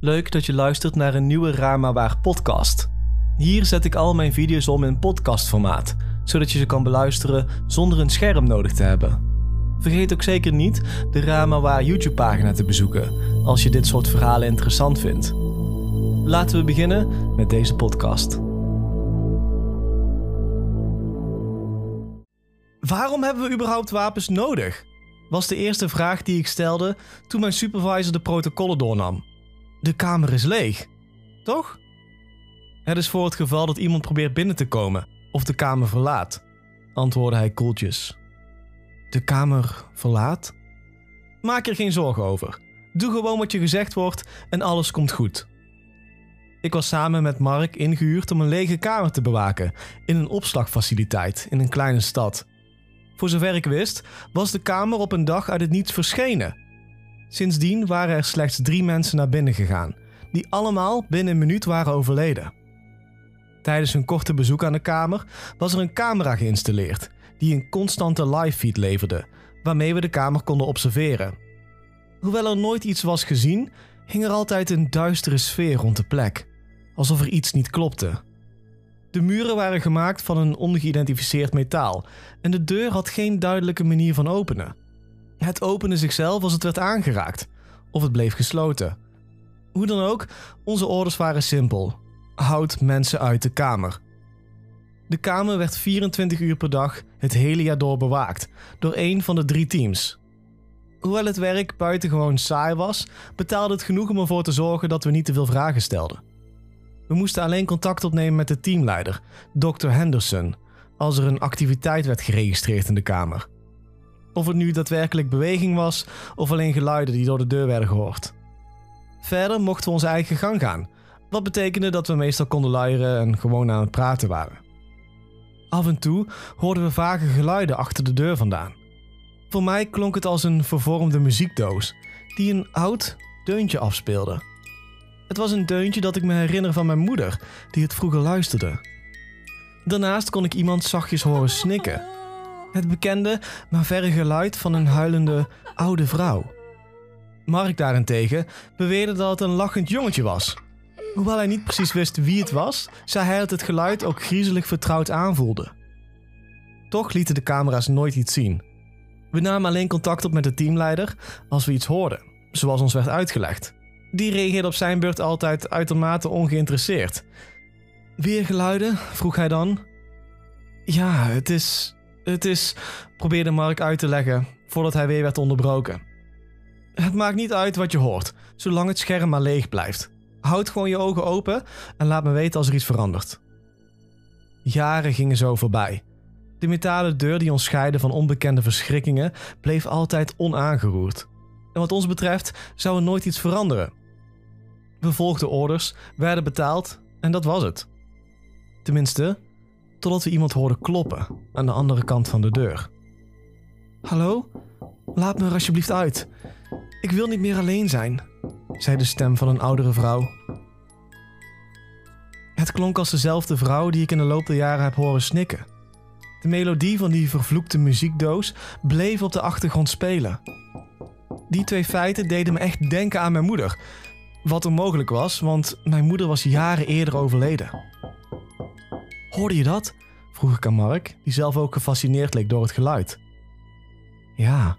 Leuk dat je luistert naar een nieuwe Raar Waar podcast. Hier zet ik al mijn video's om in podcastformaat, zodat je ze kan beluisteren zonder een scherm nodig te hebben. Vergeet ook zeker niet de Rama Waar YouTube pagina te bezoeken als je dit soort verhalen interessant vindt. Laten we beginnen met deze podcast. Waarom hebben we überhaupt wapens nodig? Was de eerste vraag die ik stelde toen mijn supervisor de protocollen doornam. De kamer is leeg, toch? Het is voor het geval dat iemand probeert binnen te komen of de kamer verlaat, antwoordde hij koeltjes. De kamer verlaat? Maak er geen zorgen over. Doe gewoon wat je gezegd wordt en alles komt goed. Ik was samen met Mark ingehuurd om een lege kamer te bewaken in een opslagfaciliteit in een kleine stad. Voor zover ik wist, was de kamer op een dag uit het niets verschenen. Sindsdien waren er slechts drie mensen naar binnen gegaan, die allemaal binnen een minuut waren overleden. Tijdens een korte bezoek aan de kamer was er een camera geïnstalleerd die een constante live feed leverde, waarmee we de kamer konden observeren. Hoewel er nooit iets was gezien, hing er altijd een duistere sfeer rond de plek, alsof er iets niet klopte. De muren waren gemaakt van een ongeïdentificeerd metaal en de deur had geen duidelijke manier van openen. Het opende zichzelf als het werd aangeraakt, of het bleef gesloten. Hoe dan ook, onze orders waren simpel: houd mensen uit de kamer. De kamer werd 24 uur per dag het hele jaar door bewaakt door één van de drie teams. Hoewel het werk buitengewoon saai was, betaalde het genoeg om ervoor te zorgen dat we niet te veel vragen stelden. We moesten alleen contact opnemen met de teamleider, Dr. Henderson, als er een activiteit werd geregistreerd in de kamer. Of het nu daadwerkelijk beweging was of alleen geluiden die door de deur werden gehoord. Verder mochten we onze eigen gang gaan, wat betekende dat we meestal konden luieren en gewoon aan het praten waren. Af en toe hoorden we vage geluiden achter de deur vandaan. Voor mij klonk het als een vervormde muziekdoos die een oud deuntje afspeelde. Het was een deuntje dat ik me herinner van mijn moeder, die het vroeger luisterde. Daarnaast kon ik iemand zachtjes horen snikken. Het bekende, maar verre geluid van een huilende oude vrouw. Mark daarentegen beweerde dat het een lachend jongetje was. Hoewel hij niet precies wist wie het was, zei hij dat het geluid ook griezelig vertrouwd aanvoelde. Toch lieten de camera's nooit iets zien. We namen alleen contact op met de teamleider als we iets hoorden, zoals ons werd uitgelegd. Die reageerde op zijn beurt altijd uitermate ongeïnteresseerd. Weer geluiden? vroeg hij dan. Ja, het is. Het is. probeerde Mark uit te leggen voordat hij weer werd onderbroken. Het maakt niet uit wat je hoort, zolang het scherm maar leeg blijft. Houd gewoon je ogen open en laat me weten als er iets verandert. Jaren gingen zo voorbij. De metalen deur die ons scheidde van onbekende verschrikkingen bleef altijd onaangeroerd. En wat ons betreft zou er nooit iets veranderen. We volgden orders, werden betaald en dat was het. Tenminste, totdat we iemand hoorden kloppen aan de andere kant van de deur. Hallo? Laat me er alsjeblieft uit. Ik wil niet meer alleen zijn, zei de stem van een oudere vrouw. Het klonk als dezelfde vrouw die ik in de loop der jaren heb horen snikken. De melodie van die vervloekte muziekdoos bleef op de achtergrond spelen. Die twee feiten deden me echt denken aan mijn moeder. Wat onmogelijk was, want mijn moeder was jaren eerder overleden. Hoorde je dat? vroeg ik aan Mark, die zelf ook gefascineerd leek door het geluid. Ja,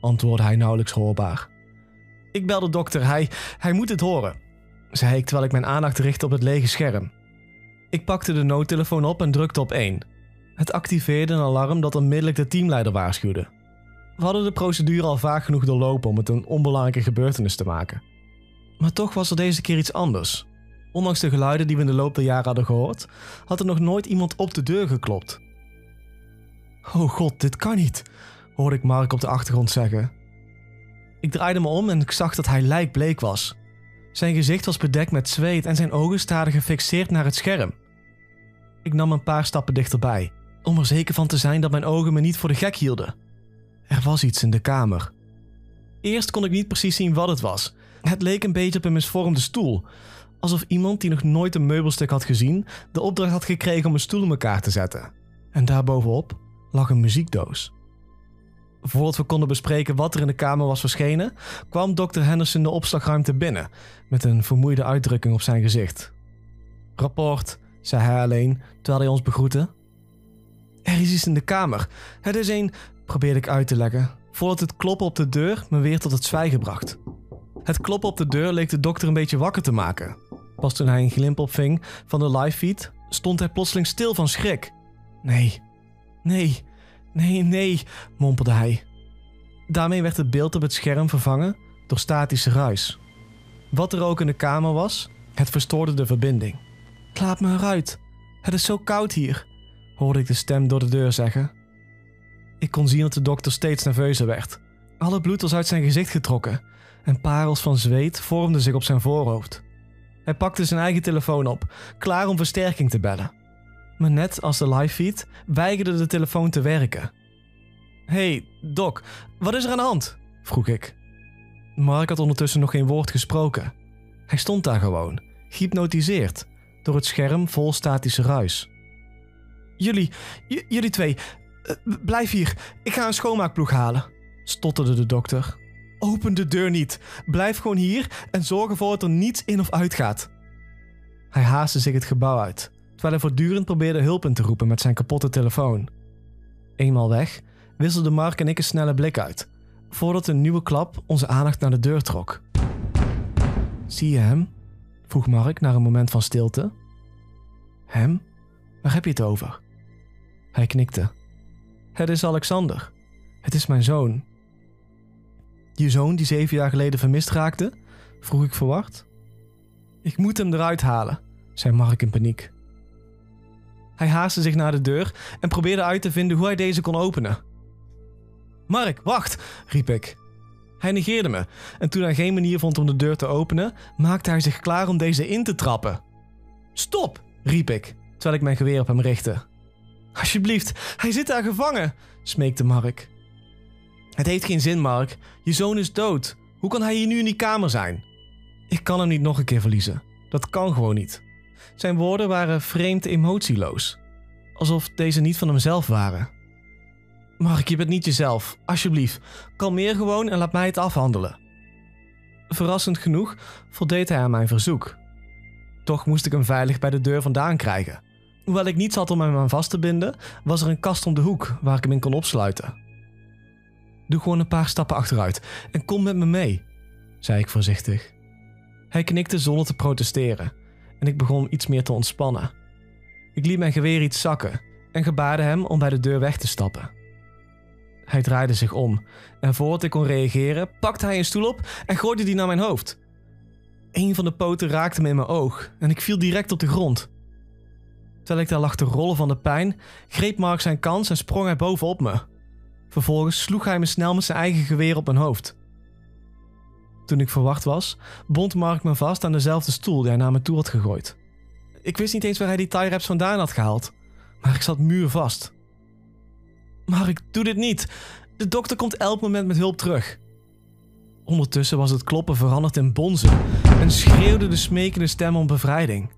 antwoordde hij nauwelijks hoorbaar. Ik bel de dokter, hij, hij moet het horen, zei ik terwijl ik mijn aandacht richtte op het lege scherm. Ik pakte de noodtelefoon op en drukte op 1. Het activeerde een alarm dat onmiddellijk de teamleider waarschuwde. We hadden de procedure al vaak genoeg doorlopen om het een onbelangrijke gebeurtenis te maken. Maar toch was er deze keer iets anders. Ondanks de geluiden die we in de loop der jaren hadden gehoord, had er nog nooit iemand op de deur geklopt. Oh god, dit kan niet, hoorde ik Mark op de achtergrond zeggen. Ik draaide me om en ik zag dat hij lijkbleek was. Zijn gezicht was bedekt met zweet en zijn ogen staarden gefixeerd naar het scherm. Ik nam een paar stappen dichterbij, om er zeker van te zijn dat mijn ogen me niet voor de gek hielden. Er was iets in de kamer. Eerst kon ik niet precies zien wat het was. Het leek een beetje op een misvormde stoel, alsof iemand die nog nooit een meubelstuk had gezien, de opdracht had gekregen om een stoel in elkaar te zetten. En daarbovenop lag een muziekdoos. Voordat we konden bespreken wat er in de kamer was verschenen, kwam dokter Henderson de opslagruimte binnen met een vermoeide uitdrukking op zijn gezicht. Rapport, zei hij alleen terwijl hij ons begroette. Er is iets in de kamer. Het is een, probeerde ik uit te leggen, voordat het kloppen op de deur me weer tot het zwijgen bracht. Het kloppen op de deur leek de dokter een beetje wakker te maken. Pas toen hij een glimp opving van de live feed, stond hij plotseling stil van schrik. Nee, nee, nee, nee, mompelde hij. Daarmee werd het beeld op het scherm vervangen door statische ruis. Wat er ook in de kamer was, het verstoorde de verbinding. Laat me eruit. Het is zo koud hier, hoorde ik de stem door de deur zeggen. Ik kon zien dat de dokter steeds nerveuzer werd. Alle bloed was uit zijn gezicht getrokken en parels van zweet vormden zich op zijn voorhoofd. Hij pakte zijn eigen telefoon op, klaar om versterking te bellen. Maar net als de live feed weigerde de telefoon te werken. Hey, Doc, wat is er aan de hand? vroeg ik. Mark had ondertussen nog geen woord gesproken. Hij stond daar gewoon, gehypnotiseerd, door het scherm vol statische ruis. Jullie, jullie twee, uh, blijf hier. Ik ga een schoonmaakploeg halen, stotterde de dokter. Open de deur niet. Blijf gewoon hier en zorg ervoor dat er niets in of uit gaat. Hij haastte zich het gebouw uit, terwijl hij voortdurend probeerde hulp in te roepen met zijn kapotte telefoon. Eenmaal weg, wisselden Mark en ik een snelle blik uit, voordat een nieuwe klap onze aandacht naar de deur trok. Zie je hem? vroeg Mark na een moment van stilte. Hem? Waar heb je het over? Hij knikte. Het is Alexander. Het is mijn zoon. Je zoon die zeven jaar geleden vermist raakte? vroeg ik verward. Ik moet hem eruit halen, zei Mark in paniek. Hij haastte zich naar de deur en probeerde uit te vinden hoe hij deze kon openen. Mark, wacht, riep ik. Hij negeerde me en toen hij geen manier vond om de deur te openen, maakte hij zich klaar om deze in te trappen. Stop, riep ik, terwijl ik mijn geweer op hem richtte. Alsjeblieft, hij zit daar gevangen, smeekte Mark. Het heeft geen zin, Mark. Je zoon is dood. Hoe kan hij hier nu in die kamer zijn? Ik kan hem niet nog een keer verliezen. Dat kan gewoon niet. Zijn woorden waren vreemd emotieloos. Alsof deze niet van hemzelf waren. Mark, je bent niet jezelf. Alsjeblieft, kalmeer gewoon en laat mij het afhandelen. Verrassend genoeg voldeed hij aan mijn verzoek. Toch moest ik hem veilig bij de deur vandaan krijgen. Hoewel ik niets had om hem aan vast te binden, was er een kast om de hoek waar ik hem in kon opsluiten. Doe gewoon een paar stappen achteruit en kom met me mee, zei ik voorzichtig. Hij knikte zonder te protesteren en ik begon iets meer te ontspannen. Ik liet mijn geweer iets zakken en gebaarde hem om bij de deur weg te stappen. Hij draaide zich om en voordat ik kon reageren, pakte hij een stoel op en gooide die naar mijn hoofd. Een van de poten raakte me in mijn oog en ik viel direct op de grond. Terwijl ik daar lag te rollen van de pijn, greep Mark zijn kans en sprong hij bovenop me. Vervolgens sloeg hij me snel met zijn eigen geweer op mijn hoofd. Toen ik verwacht was, bond Mark me vast aan dezelfde stoel die hij naar me toe had gegooid. Ik wist niet eens waar hij die tie wraps vandaan had gehaald, maar ik zat muurvast. Mark, doe dit niet. De dokter komt elk moment met hulp terug. Ondertussen was het kloppen veranderd in bonzen en schreeuwde de smekende stem om bevrijding.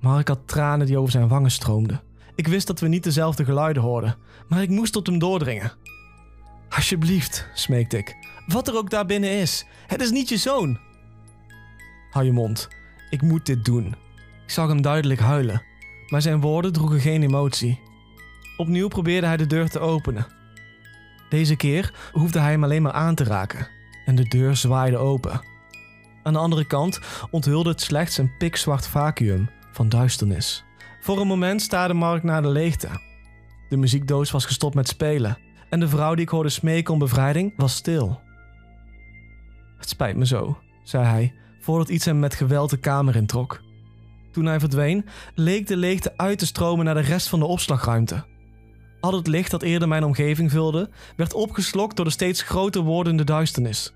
Mark had tranen die over zijn wangen stroomden. Ik wist dat we niet dezelfde geluiden hoorden, maar ik moest tot hem doordringen. Alsjeblieft, smeekte ik. Wat er ook daar binnen is, het is niet je zoon. Hou je mond, ik moet dit doen. Ik zag hem duidelijk huilen, maar zijn woorden droegen geen emotie. Opnieuw probeerde hij de deur te openen. Deze keer hoefde hij hem alleen maar aan te raken en de deur zwaaide open. Aan de andere kant onthulde het slechts een pikzwart vacuüm van duisternis. Voor een moment staarde Mark naar de leegte. De muziekdoos was gestopt met spelen en de vrouw die ik hoorde smeken om bevrijding was stil. Het spijt me zo, zei hij, voordat iets hem met geweld de kamer introk. Toen hij verdween, leek de leegte uit te stromen naar de rest van de opslagruimte. Al het licht dat eerder mijn omgeving vulde, werd opgeslokt door de steeds groter wordende duisternis.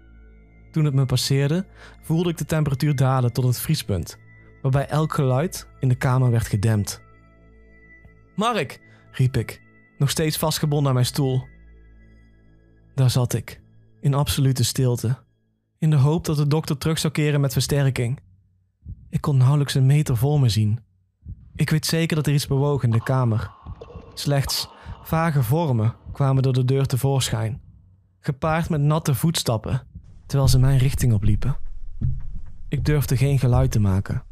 Toen het me passeerde, voelde ik de temperatuur dalen tot het vriespunt waarbij elk geluid in de kamer werd gedempt. Mark, riep ik, nog steeds vastgebonden aan mijn stoel. Daar zat ik, in absolute stilte, in de hoop dat de dokter terug zou keren met versterking. Ik kon nauwelijks een meter voor me zien. Ik weet zeker dat er iets bewoog in de kamer. Slechts Vage vormen kwamen door de deur tevoorschijn, gepaard met natte voetstappen, terwijl ze mijn richting opliepen. Ik durfde geen geluid te maken.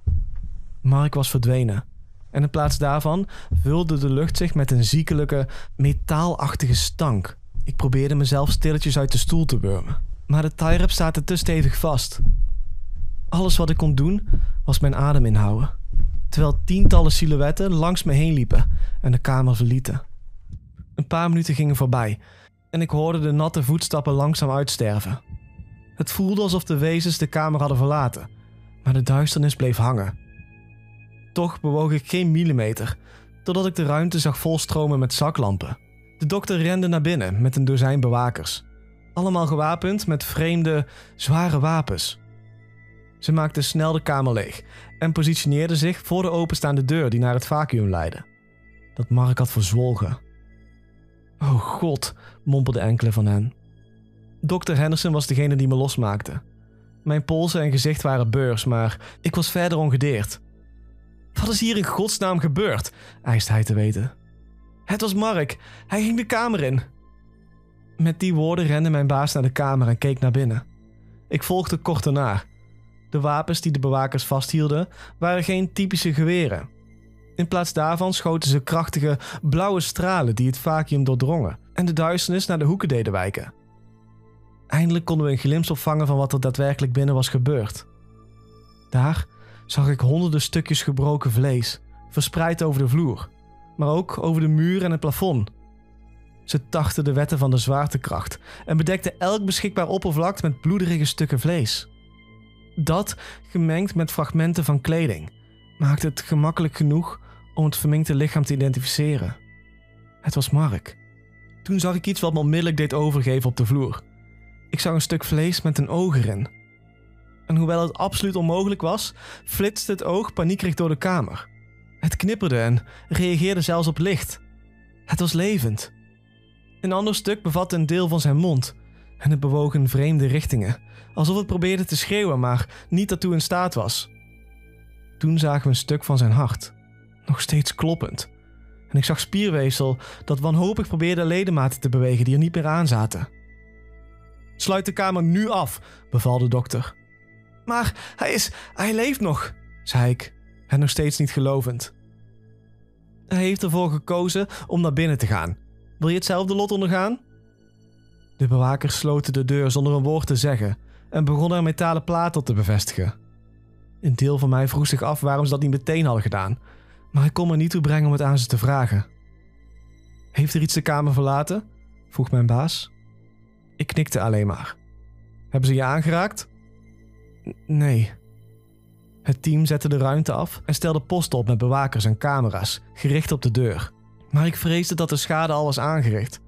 Mark was verdwenen en in plaats daarvan vulde de lucht zich met een ziekelijke, metaalachtige stank. Ik probeerde mezelf stilletjes uit de stoel te wurmen, maar de tie-wraps zaten te stevig vast. Alles wat ik kon doen was mijn adem inhouden, terwijl tientallen silhouetten langs me heen liepen en de kamer verlieten. Een paar minuten gingen voorbij en ik hoorde de natte voetstappen langzaam uitsterven. Het voelde alsof de wezens de kamer hadden verlaten, maar de duisternis bleef hangen. Toch bewoog ik geen millimeter, totdat ik de ruimte zag volstromen met zaklampen. De dokter rende naar binnen met een dozijn bewakers, allemaal gewapend met vreemde, zware wapens. Ze maakte snel de kamer leeg en positioneerde zich voor de openstaande deur die naar het vacuüm leidde. Dat Mark had verzwolgen. Oh god, mompelde enkele van hen. Dr. Henderson was degene die me losmaakte. Mijn polsen en gezicht waren beurs, maar ik was verder ongedeerd. Wat is hier in godsnaam gebeurd? eiste hij te weten. Het was Mark. Hij ging de kamer in. Met die woorden rende mijn baas naar de kamer en keek naar binnen. Ik volgde kort ernaar. De wapens die de bewakers vasthielden waren geen typische geweren. In plaats daarvan schoten ze krachtige blauwe stralen die het vacuüm doordrongen en de duisternis naar de hoeken deden wijken. Eindelijk konden we een glimp opvangen van wat er daadwerkelijk binnen was gebeurd. Daar zag ik honderden stukjes gebroken vlees, verspreid over de vloer, maar ook over de muur en het plafond. Ze tachten de wetten van de zwaartekracht en bedekten elk beschikbaar oppervlak met bloederige stukken vlees. Dat, gemengd met fragmenten van kleding, maakte het gemakkelijk genoeg om het verminkte lichaam te identificeren. Het was Mark. Toen zag ik iets wat me onmiddellijk deed overgeven op de vloer. Ik zag een stuk vlees met een oog erin. En hoewel het absoluut onmogelijk was, flitste het oog paniekerig door de kamer. Het knipperde en reageerde zelfs op licht. Het was levend. Een ander stuk bevatte een deel van zijn mond en het bewoog in vreemde richtingen, alsof het probeerde te schreeuwen, maar niet daartoe in staat was. Toen zagen we een stuk van zijn hart, nog steeds kloppend. En ik zag spierweefsel dat wanhopig probeerde ledematen te bewegen die er niet meer aan zaten. Sluit de kamer nu af, beval de dokter. Maar hij is. hij leeft nog, zei ik, en nog steeds niet gelovend. Hij heeft ervoor gekozen om naar binnen te gaan. Wil je hetzelfde lot ondergaan? De bewakers sloten de deur zonder een woord te zeggen en begonnen er metalen platen op te bevestigen. Een deel van mij vroeg zich af waarom ze dat niet meteen hadden gedaan, maar ik kon me niet toe brengen om het aan ze te vragen. Heeft er iets de kamer verlaten? vroeg mijn baas. Ik knikte alleen maar. Hebben ze je aangeraakt? Nee. Het team zette de ruimte af en stelde posten op met bewakers en camera's, gericht op de deur. Maar ik vreesde dat de schade al was aangericht.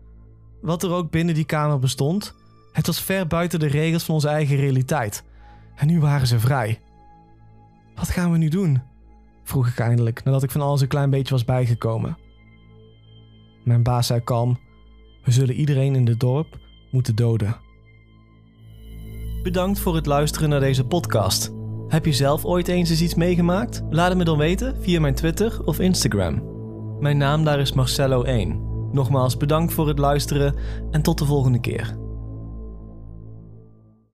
Wat er ook binnen die kamer bestond, het was ver buiten de regels van onze eigen realiteit. En nu waren ze vrij. Wat gaan we nu doen? vroeg ik eindelijk, nadat ik van alles een klein beetje was bijgekomen. Mijn baas zei kalm: We zullen iedereen in het dorp moeten doden. Bedankt voor het luisteren naar deze podcast. Heb je zelf ooit eens eens iets meegemaakt? Laat het me dan weten via mijn Twitter of Instagram. Mijn naam daar is Marcello1. Nogmaals bedankt voor het luisteren en tot de volgende keer.